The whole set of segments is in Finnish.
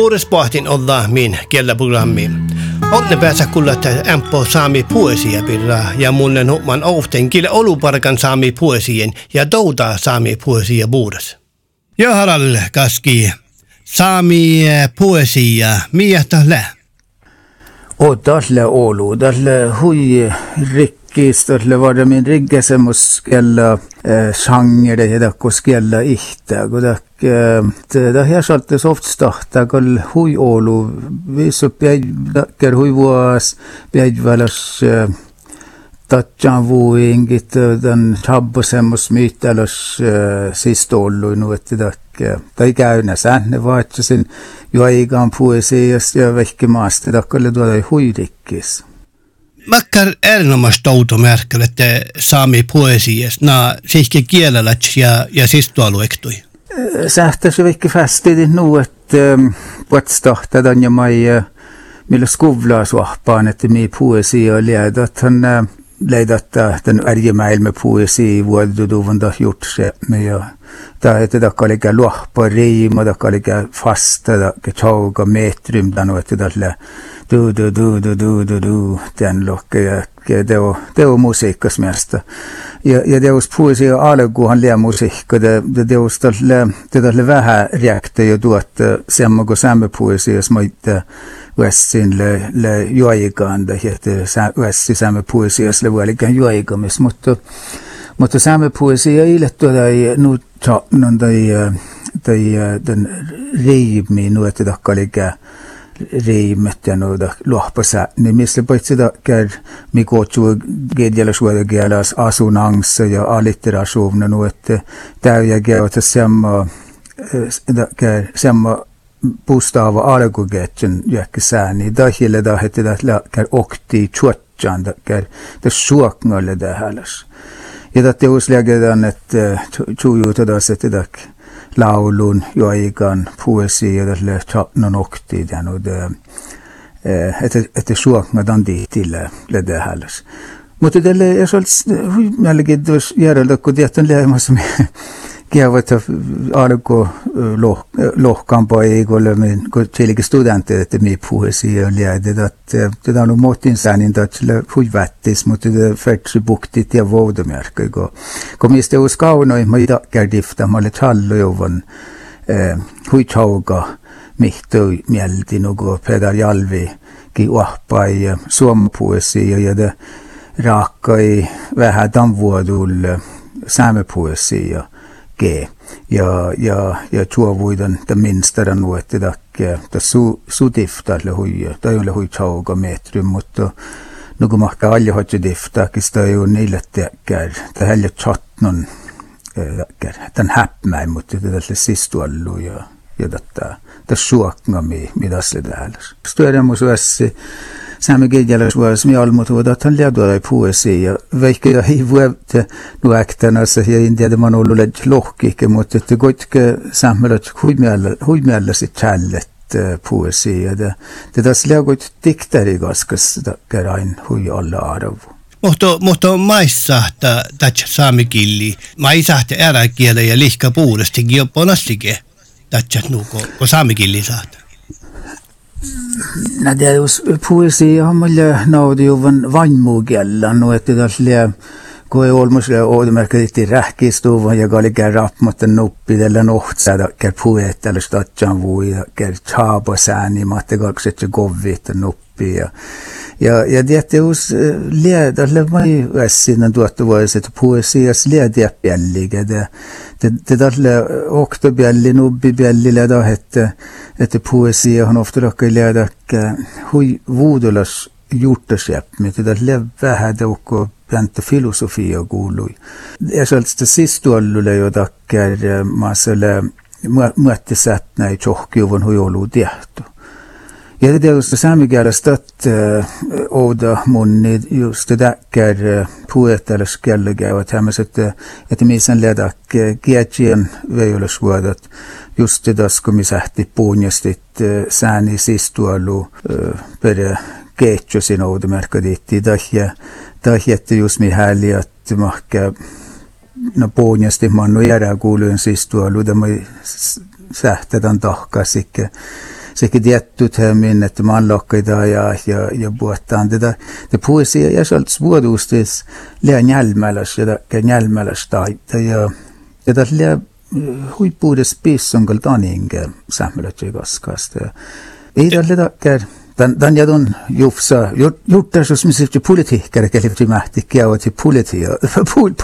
Puures pohtin olla min kielläprogrammi. Onne pääsä kuulla, että ämpö saami poesia pirra ja munnen huoman often kielä oluparkan saami poesien ja douta saami poesia puures. Ja kaski saami poesia miehtä lä. O tälle olu, tälle hui rik kiistolle var det min rigge se muskella eh, genre ja kuskella ihtä kun det det här sålt så ofta starta kol hui olu vi så pjäj hui vuos pjäj välas tatjan vuingit den tabbosemmos myyttälos sist ollu nu että det tai käynä sänne vaatsasin juaigaan poesiasta ja vehkimaasta takkalle tuoda huidikkis. Makkar erinomaista automerkki, että saami poesias, na sihke kielellä ja, ja sistualuektui. Sähtäisi vaikka fästidi nu, että puolestahta tämän ja mai, millä skuvlaa suahpaan, että mi poesia liedä, että leida, että den ärje maailma poesi vuododovan da hjortse med da hette da kalika lohpa rim och da kalika fasta da tjauga metrum da no hette da le du du du du du du du den lokka ja det var det var musiikkas mesta ja ja det var poesi alkuhan le musiikka det det det var det det vähä reakte ja tuot semma kuin nagu sämme poesi jos mä Westin le le juoikaan da hette Westi sämme poesias le vuolikään juoikamis mutta mutta sämme poesia ile tuoda nu non tai tai den riimi nu että takkalikään riimet ja noida lohpasa, niin missä paitsi kär mi kutsu gedjällä suoda gielas asunangsa ja alliterationen nu että täyjä geota semma kär semma pustaava alkugetjun jäkkisään, niin dahille dahette tällä kär okti chuotjan kär det suoknölle det hälas. Ja tätä uuslägedän, että eh, chujuuta taas, eh, että tak laulun jo aikaan poesia tälle chapnon okti den och det että suokna dan dihtille le det hälas. Mutta tälle, jos olisi, melkein tuossa järjeltä, kun tietyn alko lohkampa ei ole min kun tillike studenter että mi poesia och lärde att det är nog motin sanin att le huivattis mutta det färtsi buktit ja vårdemärke go komiste us kaunoi mai da gerdifta malle challo jovan huichauga mihtoi mielti nugo pedar jalvi ki uahpai suomapoesia ja det raakai vähän tämän vuodulle saamepoesia ge ja ja ja tuovuidan ta minstara nuotti takke ta su sudiftalle huija ta ei ole hui chauga metri mutta nuku mahka alja hotju difta kista ei ole niille tekkär ta helja chatnon tekkär tän häpmäin mutta tälle sistuallu ja ja tätä ta suokngami midasle täällä. Stueriamus samegedjäläs vare som jag almutuvadathan liadora poesia väikö jag hivuävte nu aktanassa ja indiade man ollulle lohkike mutta että koitke sammelut huimiallasi tället poesia ja tätä liagoit diktari kaskas kerain hui alla arvu. Mutta, mutta maissahta tätä saamikilli, maissahta äräkielä ja lihka puudestikin jo ponastikin tätä nuko, kun saamikilli sahta. Na det är poesi har man ju nåd ju van vanmugellan och että tälle kun ei olmus oudemärkisesti rähkistuva ja oli rap mutta nuppi tällä nohtsa ker puet tällä statjan vui ja ker chabo sääni matte kakset govit nuppi Ja, Ja, ja Diateus lär, da lär man ju resten ändå att det var ett poesi, jag lär det bälliga det. Det där lär också bällig, nubbi bällig lär det hette, hette poesi, han ofta råkar lär det eh, hur vodolas hjorteskepp, men det där lär vähäde och bänte filosofi och guloj. Jag självs till sist då lär jag dackar, eh, man skulle mötte sätt när jag tjockjuvon hur jag låg det. Ja, det är dels samlingar har stött eh, Oda Munni, just det där eh, poeter skellige, och tämmes eh, ett, ett misen ledak, kietsien veilusvuodet, just det där skummi sähti puunjastit sääni sistualu pere kietsusin Oda merkadiitti, tahja, tahjette just mihäli, att mahkä no puunjasti mannu järä kuulujen sistualu, tämä sähtetän tahkasikke. Sekin tietty min, että maanlokkaita ja, ja, ja puhutaan. Tätä, te poesia ja sieltä vuoduustis liian jälmäläs ja jälmäläs taita ja tätä liian huippuudes pisson kalta aninge sähmälät ja kaskasta. Ei tällä käy Dan, dan ja don jufsa, juttas jos missä politiikkari kelifti mähti kiauti politia,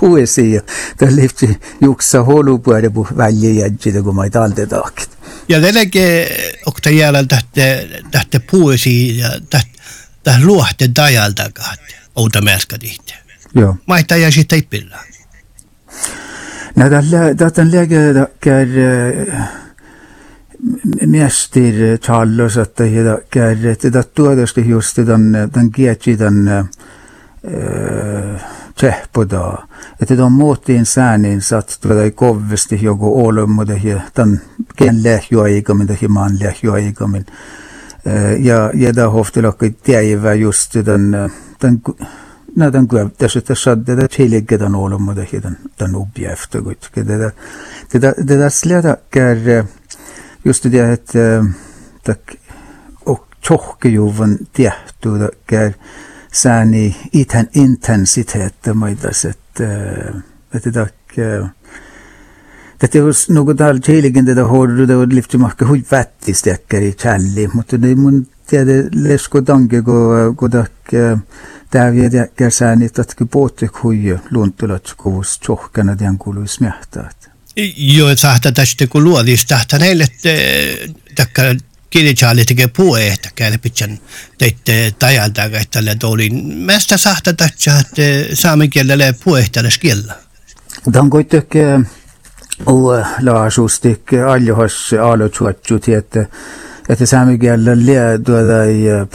poesia, dan lifti juksa holupuade bu välje jädjide kun mai talde taakit. Ja delege okta jäljellä tähte, tähte poesia ja tähte, tähte luohte dajalta kahte, outa mäskadihte. Joo. Maita ja sitten ippillä. No, tällä, tätä miestir eh, tallos, että heitä kärret, että tuodosti just tämän, tämän kietsi tämän tsehpoda. Että de muuttiin sääniin sattua tai kovasti joku olemme tämän ken lähjoaikamin tai maan lähjoaikamin. Eh, ja, ja tämä hoftilakki tiedä just den eh,...... den när den glömdes att det skedde det tillägget den ålen och det den, den uppgiften. Det där, det där, det där slädakar Just det studeerat tak tohkejuvun tiehtuuda det sääni ithän intensiteettä maitas, että että tak Det är något eh, alltiligen eh, det där hårdu det och lyfte marka hur vettigt stäcker i källi mot det mun det är läsko tanke go go dak där vi det kan säga att det båt hur lunt och lats kovs tjockana den kulu smärtat. Joo, sahta tästä kun luodis tahta näille, takka kirjaali tekee käydä pitkän teitte tajalta, tälle tuolin. Mästä sahta tästä, saamen kielelle puhe tällä kielellä. Dan kuitenkin och laasuustik aljohas että että saamen kielellä lie tuoda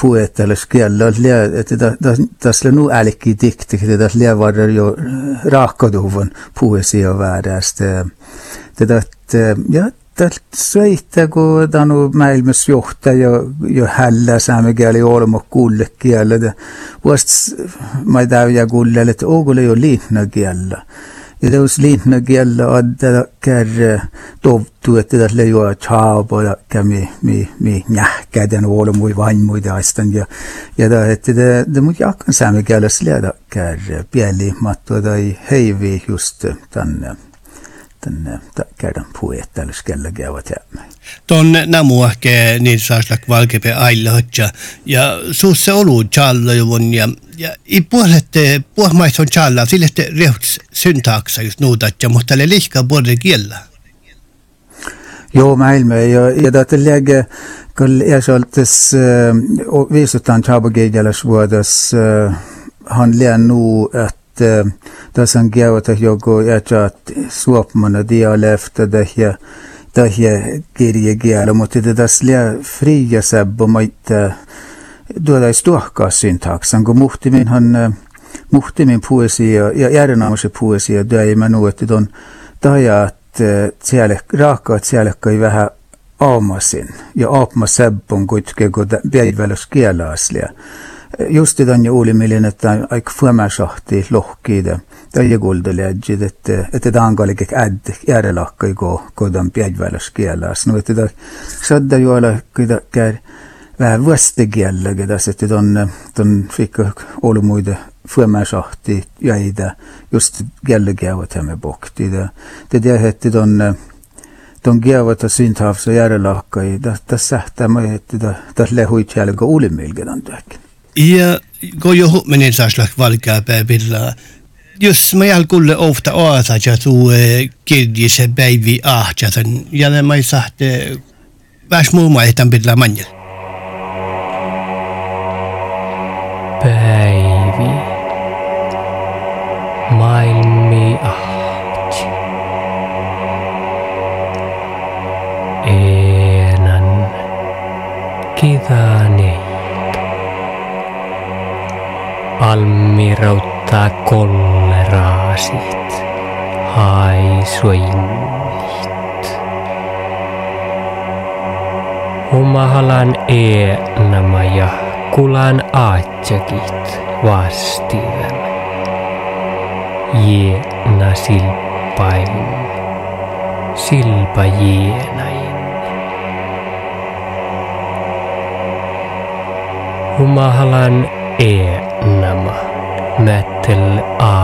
puhe tällä kielellä, lie, että tässä nu älkki dikti, että tässä lie varre jo raakkaduvan puhesia väärästä. Tätä, ja Sveitä, kun tanu maailmassa johtaa jo, jo hällä saamen kieli olema kuulle kielellä. Vast mä täyjä kuulle, että onko jo liitna kielellä. Liitna kielellä, että kär tovtu, että tässä jo chaabo ja kämi mi mi nähkä den olema vaimui daistan ja ja da että det det mut jakkan saamen kielessä leda kär pieli matto tai heivi just tänne den käydään puhujattelu skellä käyvät jäämään. Tuon namuahke niin saaslak valkepe aillohja ja suussa olu challajuvun ja ja i puolet puhmais on challa sille te rehuts syntaaksa just nuudat ja mutta le lihka både kiellä. Joo, maailma ja ja tätä läge kall ersaltes viisutaan chabagejalas vuodas han lää nu att tässä on käytä joku jätät suopmana dialefta tähjä tähjä kirjekielä, mutta tässä liä fria säbbä maita tuoda ei stuahkaa syntaksan, kun muhtiminhan muhtimin poesia ja järjenaamisen poesia döimä nu, että on tajat siellä, raakkaat siellä kai vähän aamasin ja aapma säbbon kuitenkin, kun päivällä kielä just det on ju olimillinen, että aika fuomäsahti lohkiida. Tai kuuldeli ädjid, että että tämä on kaikki äd järjelakkai, kun kodan päiväläs kielas. No, että sadda ju olla kyllä käy vähän vastakielä, että että on, on fikka olimuide fuomäsahti jäitä just kielä käyvät hämme bokti. Det det että on Ton kiavat synthavsa järjelakkai, tässä sähtämä, että tässä lehuit jälkeen olimilkedan työkin. Ja kun jo huominen saaslak valkeapäivillä, jos mä jäl kulle ofta aasa ja tuu kirjise päivi ahjasen, ja mä sahte väs muu maihtan pitää manjel. Päivi. Maailmi ahti. Eenan. Kidani. Almirauttaa kolleraasit, haisuinnit. Omahalan eenama Kulan aatsekit vastivel. Je na silppain, silpa jeenain. Humahalan e nama, mättel a.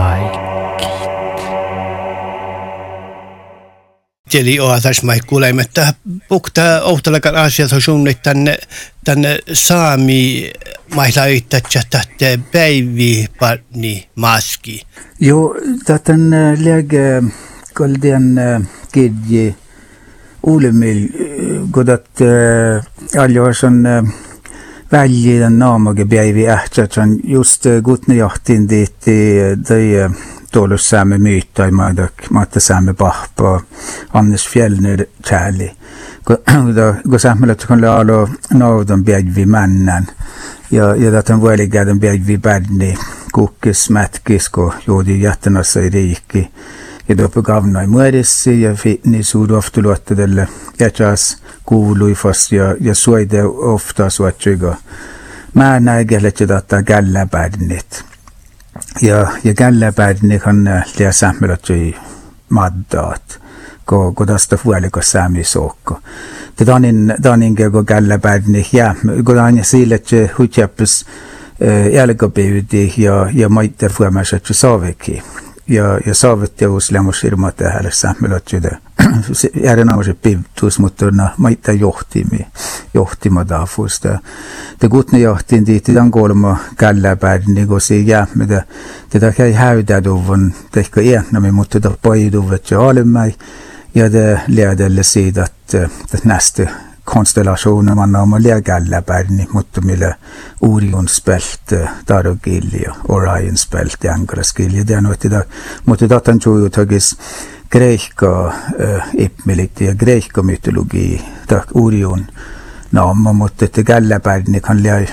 Eli oatas mai kuulemme, että pukta ohtalakan asiat on suunnit tänne, tänne saami mailla yhtätsä tähtä päivi parni maski. Jo, täten läge kolden kidji ulemil godat aljoarsan väljiden naamage päivi ähtsatsan just gutne jahtin diitti tuolus saamme myyttai maadak maatta saamme pahpa Annes Fjellner kärli. Kun samhället kun alo naudan päivi männän ja ja täten vuolikäden päivi bärni kukkis mätkis ko juodi jättänassa i riikki ja dopo gavnai muodessi ja fitni suudu ofta luottadelle ja chas kuului fast ja ja suide ofta suatsyga. Mä näin että tätä gälläbärnit. ja, ja jälle päädinenhan äh, tehdä sähmälötyi maddaat, kun ko tästä huolikas säämi suokko. Tätä on niin, tämä on niin, kun jälle päädinen jää, kun aina sille, että hutjappis äh, jälkopivyti ja, ja maittar huomasettu saavekin. Ja, ja saavuttavuus lämmusirma tähän sähmelötsyde. Järjenaamuisen pivtuus, mutta na maita johtimi, johtima taafusta. Te kutne johtiin tiitti tämän kolma källäpäin, niin kuin se jäämmetä. Tätä käy häydäduvun, tehkö iänämi, mutta tätä paiduvet jo alemmäi. Ja det leder siitä, että nästa konstellationer man har med lägallabärni mutta millä Orionspält tarogilli ja Orionspält jänkaraskilli. Det är något där mutta datan tror ju tagis greikka ipmilit ja greikka mytologi tak Orion naama, mutta että gälläbärni kan lää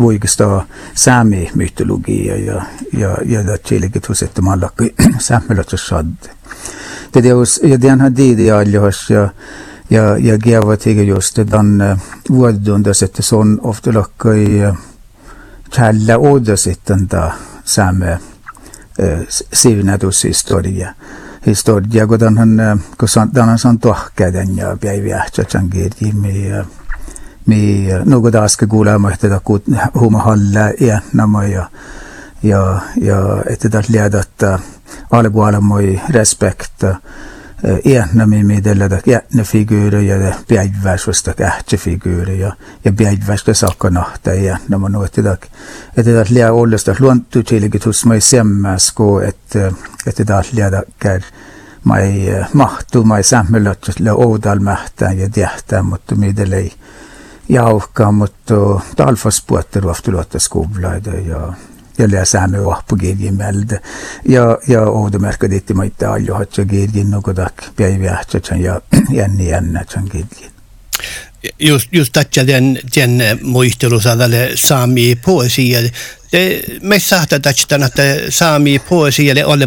voikista saami mytologia ja ja ja det chilike tuset mallakki sammelat sad. Det är ju den har det ja ja ja, ja geavatiga just dan vuodundas, että se on ofta lakkai källä odas, että saamme siunätushistoria. Historia, kun han, kun han san tohkäden ja päivi ähtsatsan kirji, mi, mi, nuku taaske kuulema, että kun huuma halla ja. Ja, ja, ja että tätä liedät alkualemoi respekta, iännämi midellä jätne figuurer ja päiväisvasta kähtsefiguurer ja. Ja päiväistä saakka nahta ja nämä nuot että että det lää ollesta luontu tilget hos mig semmas ko että että det lää kär mai mahtu mai sammelot lä odal mähtää ja tähtää mutta midellä ei jauhkaa mutta talfas puotter vaftu luotta skuvlaida ja ja saamme vahpu kirjimelde. Ja, ja oudomärkä ditti maitte aljo hatsa kirjin no kodak päivi ahtsatsan ja jänni jännätsan kirjin. Just, just tätä den, den muistelusadalle saami poesia. Me sahta tätä, että saami poesia ole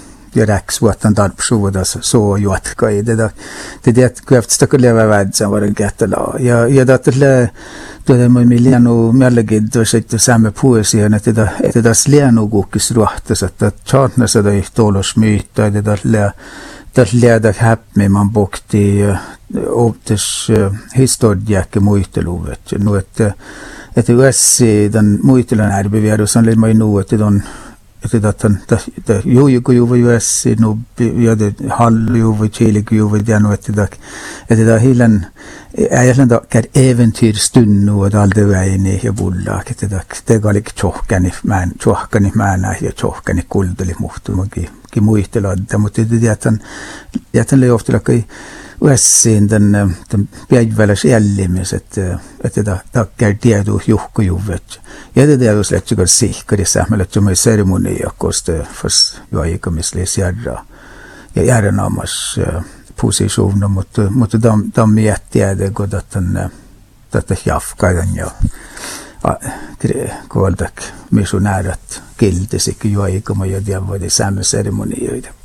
jurēksvotan darbu šūdas sojot, ka ir tad, tad iet kvefts tā, ka lievā vēdzam var gētalā. Ja, ja tā tad lē, tad man mi lienu mjöllegid, då sig det samma poesi, ja det där, det där slänu gokis ruhtas, att det tjatna sig där i tålors myta, det där lä, det lä där häpmi man bokt i optis historijäke muitelovet. Nu ett, ett USC, den muitelan här beverar, och sen lär man ju nu att den Jokin tatan tästä juujuku juuvu juessi nubbi ja de hallu juuvu chiiliku juuvu janu että tak että da hillan äjäsen da kär äventyr stunnu och all det väini ja bulla että tak tegalik tjohkani män tjohkani mänä ja tjohkani kuldeli muhtu muki ki muistelad mutta det jätän jätän leoftelakai uessiin tänne päiväläs jäljimis, että että takkar tiedus juhkujuvet. Ja det där släpps ju går sikkar i samhället som är ceremoni och kost fast jag gick och missles järra. Ja järra namas positioner mot mot de de jättiga god att den detta jafka den ja. Kuoltak missionäärat kiltisik juoikomo ja diavoidi saamen seremonioita.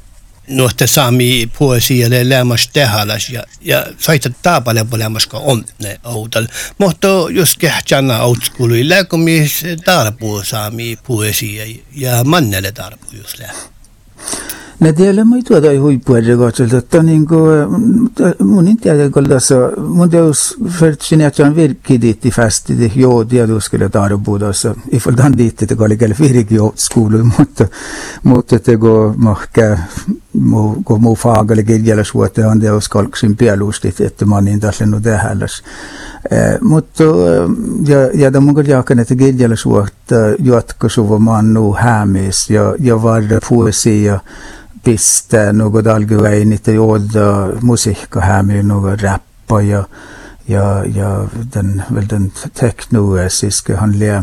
nuorten saami puolisijalle lämmäs tehalas ja, ja saita taapale lämmäs ka on ne outal. Mutta jos kehtjana outskului läkumis tarpuu saami puolisia ja mannelle tarpuu jos lä. Mä tiedän, mä tuoda huippuja kotsilta, että niin äh, mun en tiedä, kun tässä, mun teos förtsin, että on virkki diitti fästi, että joo, tiedä, skulle tarpuu tässä, ifall tämän diitti, että oli kyllä virki skoulu, mutta, mutta että kun mä ehkä mu go mu faagalle kirjalla suote on teos kalksin pielustit että mä niin tässä no tehälläs mutta ja ja da mun kyllä jakan että kirjalla suote jatkosuva mannu hämis ja ja varda poesia piste, något algeväin, inte gjorda musik och här med något rappa ja, ja, ja den, väl den teknoesiske, han lär,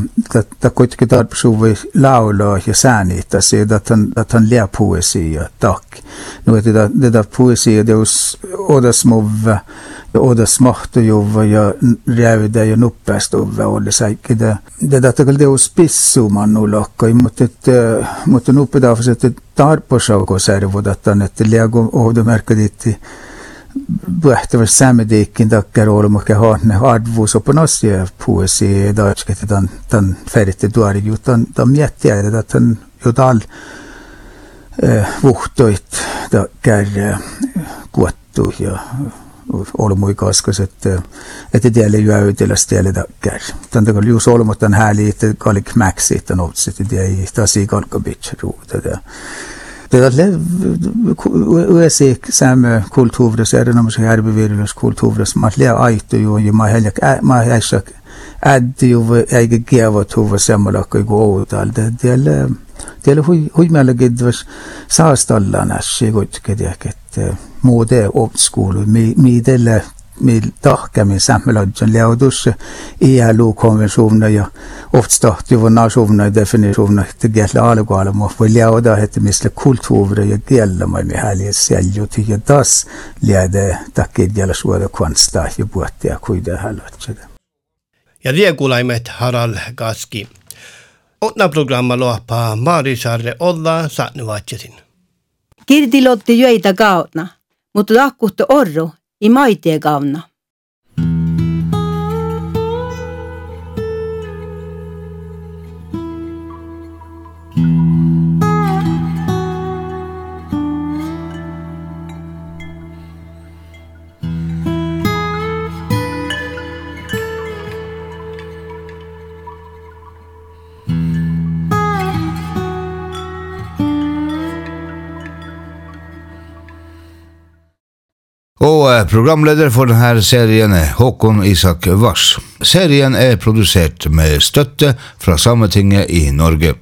ta kuitenkin tarpeeksi laulaa ja säännitä se, että hän, että hän lär poesia, tak. No, että tätä poesia, jos odasmuva, ja odasmahtojuva eh, mot räydä ja nuppastuva, odasaikin, tätä det teos pissuman nulakkoi, mutta, mutta nuppedafas, että tarpeeksi on kun särvudat, että lär kun det till... számedékként akár olmok-e hardvúsopanasszja puhasi daatskete tan tan färitte duari jutan tan miettiä että tan jotain vuhtoit ta kär kuottu ja olmui kaskas, että et tielle jäytellä tielle takkär. Tän takar juus olmot tän hääli, että kalik mäksi, että noutsi, että tiei tasi kalkabitsa ruuta. Det at USA samme kulturer, så er det noe som er bevegelses kulturer, som at lea ait jo, jo ma helak, ma helak, ad jo ege gava tova samalak og gå ut all det, det er det er hui, hui melag idvers saastallan assi, gud, gud, gud, gud, gud, gud, gud, gud, gud, gud, gud, gud, tahkemmin sammeladjan leodusse ILO-konventioner ja oftstahti von nationer definitioner te gälla algoala mo voi leoda hette misle kultuure ja gälla mai mi häli seljuti ja das liade takkid gälla suoda kvansta ja puhtia kuida hälvatseda. Ja riekulaimet Harald Gaski. Otna programma lohpaa Maarisarre olla saatnuvatjasin. Kirtilotti jöitä kautna, mutta lahkuhto orru i mai te gauna. Och eh, programledare för den här serien är Håkon Isak Vars. Serien är producerad med stötte från Sametinget i Norge.